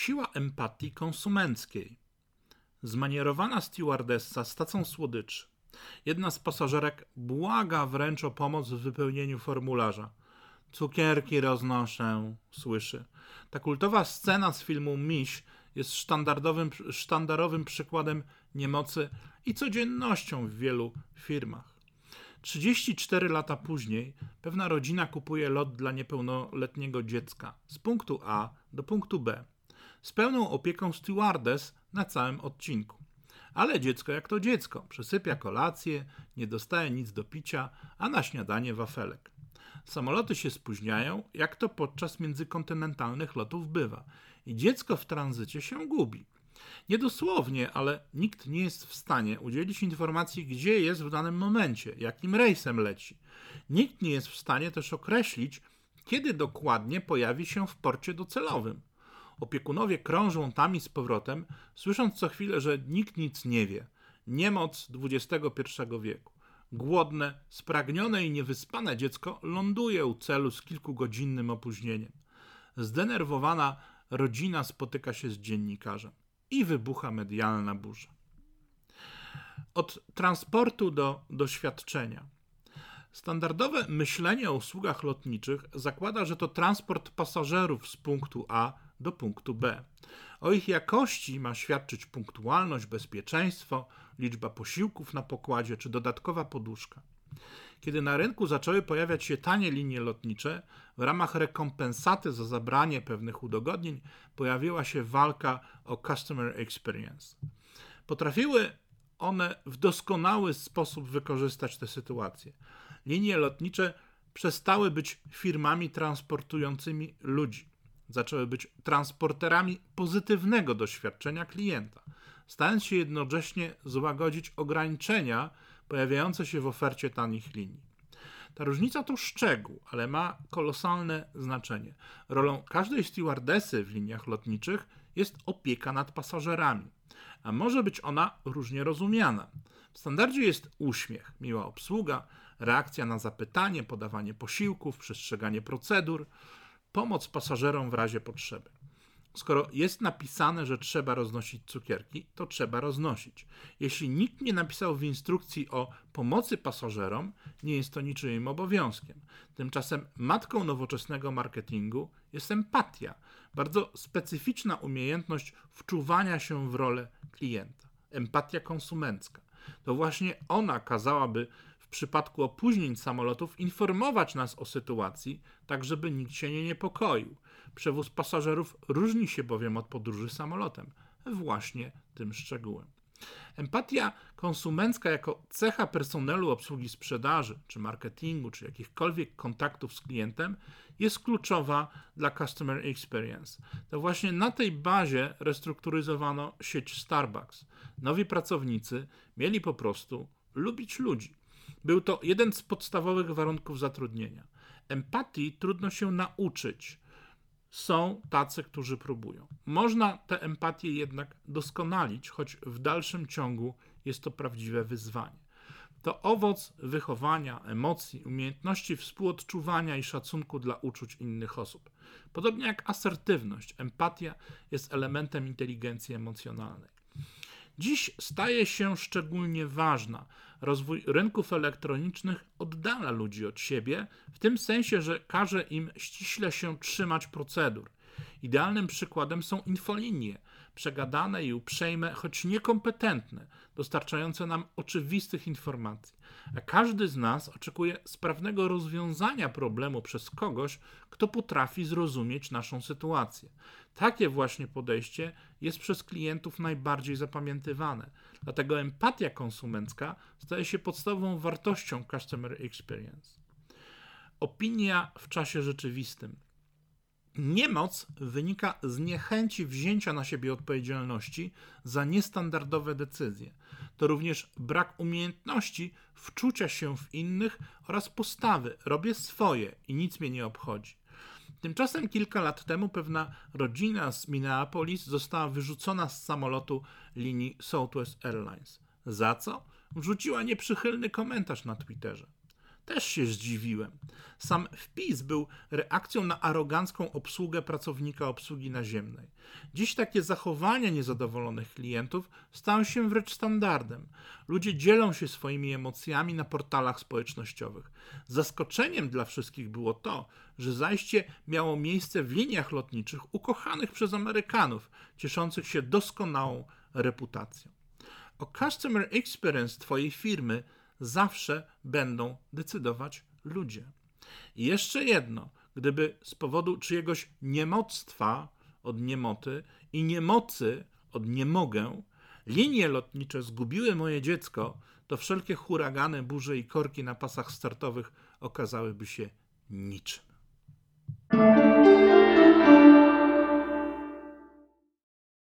Siła empatii konsumenckiej. Zmanierowana stewardessa z tacą słodyczy. Jedna z pasażerek błaga wręcz o pomoc w wypełnieniu formularza. Cukierki roznoszę, słyszy. Ta kultowa scena z filmu Miś jest sztandarowym, sztandarowym przykładem niemocy i codziennością w wielu firmach. 34 lata później pewna rodzina kupuje lot dla niepełnoletniego dziecka z punktu A do punktu B z pełną opieką stewardess na całym odcinku. Ale dziecko jak to dziecko, przesypia kolację, nie dostaje nic do picia, a na śniadanie wafelek. Samoloty się spóźniają, jak to podczas międzykontynentalnych lotów bywa, i dziecko w tranzycie się gubi. Nie dosłownie, ale nikt nie jest w stanie udzielić informacji, gdzie jest w danym momencie, jakim rejsem leci. Nikt nie jest w stanie też określić, kiedy dokładnie pojawi się w porcie docelowym. Opiekunowie krążą tam i z powrotem, słysząc co chwilę, że nikt nic nie wie. Niemoc XXI wieku. Głodne, spragnione i niewyspane dziecko ląduje u celu z kilkugodzinnym opóźnieniem. Zdenerwowana rodzina spotyka się z dziennikarzem i wybucha medialna burza. Od transportu do doświadczenia. Standardowe myślenie o usługach lotniczych zakłada, że to transport pasażerów z punktu A do punktu B. O ich jakości ma świadczyć punktualność, bezpieczeństwo, liczba posiłków na pokładzie czy dodatkowa poduszka. Kiedy na rynku zaczęły pojawiać się tanie linie lotnicze, w ramach rekompensaty za zabranie pewnych udogodnień pojawiła się walka o customer experience. Potrafiły one w doskonały sposób wykorzystać tę sytuację. Linie lotnicze przestały być firmami transportującymi ludzi. Zaczęły być transporterami pozytywnego doświadczenia klienta, stając się jednocześnie złagodzić ograniczenia pojawiające się w ofercie tanich linii. Ta różnica to szczegół, ale ma kolosalne znaczenie. Rolą każdej stewardesy w liniach lotniczych jest opieka nad pasażerami, a może być ona różnie rozumiana. W standardzie jest uśmiech, miła obsługa, reakcja na zapytanie, podawanie posiłków, przestrzeganie procedur, pomoc pasażerom w razie potrzeby. Skoro jest napisane, że trzeba roznosić cukierki, to trzeba roznosić. Jeśli nikt nie napisał w instrukcji o pomocy pasażerom, nie jest to niczyim obowiązkiem. Tymczasem matką nowoczesnego marketingu jest empatia, bardzo specyficzna umiejętność wczuwania się w rolę klienta. Empatia konsumencka. To właśnie ona kazałaby przypadku opóźnień samolotów informować nas o sytuacji, tak żeby nikt się nie niepokoił. Przewóz pasażerów różni się bowiem od podróży samolotem, właśnie tym szczegółem. Empatia konsumencka jako cecha personelu obsługi sprzedaży, czy marketingu, czy jakichkolwiek kontaktów z klientem jest kluczowa dla customer experience. To właśnie na tej bazie restrukturyzowano sieć Starbucks. Nowi pracownicy mieli po prostu lubić ludzi. Był to jeden z podstawowych warunków zatrudnienia. Empatii trudno się nauczyć są tacy, którzy próbują. Można tę empatię jednak doskonalić, choć w dalszym ciągu jest to prawdziwe wyzwanie. To owoc wychowania, emocji, umiejętności współodczuwania i szacunku dla uczuć innych osób. Podobnie jak asertywność, empatia jest elementem inteligencji emocjonalnej. Dziś staje się szczególnie ważna. Rozwój rynków elektronicznych oddala ludzi od siebie, w tym sensie, że każe im ściśle się trzymać procedur. Idealnym przykładem są infolinie, przegadane i uprzejme, choć niekompetentne, dostarczające nam oczywistych informacji. A każdy z nas oczekuje sprawnego rozwiązania problemu przez kogoś, kto potrafi zrozumieć naszą sytuację. Takie właśnie podejście jest przez klientów najbardziej zapamiętywane. Dlatego empatia konsumencka staje się podstawową wartością customer experience. Opinia w czasie rzeczywistym. Niemoc wynika z niechęci wzięcia na siebie odpowiedzialności za niestandardowe decyzje. To również brak umiejętności wczucia się w innych oraz postawy robię swoje i nic mnie nie obchodzi. Tymczasem kilka lat temu pewna rodzina z Minneapolis została wyrzucona z samolotu linii Southwest Airlines. Za co? Wrzuciła nieprzychylny komentarz na Twitterze. Też się zdziwiłem. Sam wpis był reakcją na arogancką obsługę pracownika obsługi naziemnej. Dziś takie zachowania niezadowolonych klientów stają się wręcz standardem. Ludzie dzielą się swoimi emocjami na portalach społecznościowych. Zaskoczeniem dla wszystkich było to, że zajście miało miejsce w liniach lotniczych ukochanych przez Amerykanów, cieszących się doskonałą reputacją. O customer experience Twojej firmy zawsze będą decydować ludzie. I jeszcze jedno, gdyby z powodu czyjegoś niemoctwa od niemoty i niemocy od nie mogę, linie lotnicze zgubiły moje dziecko, to wszelkie huragany, burze i korki na pasach startowych okazałyby się niczym.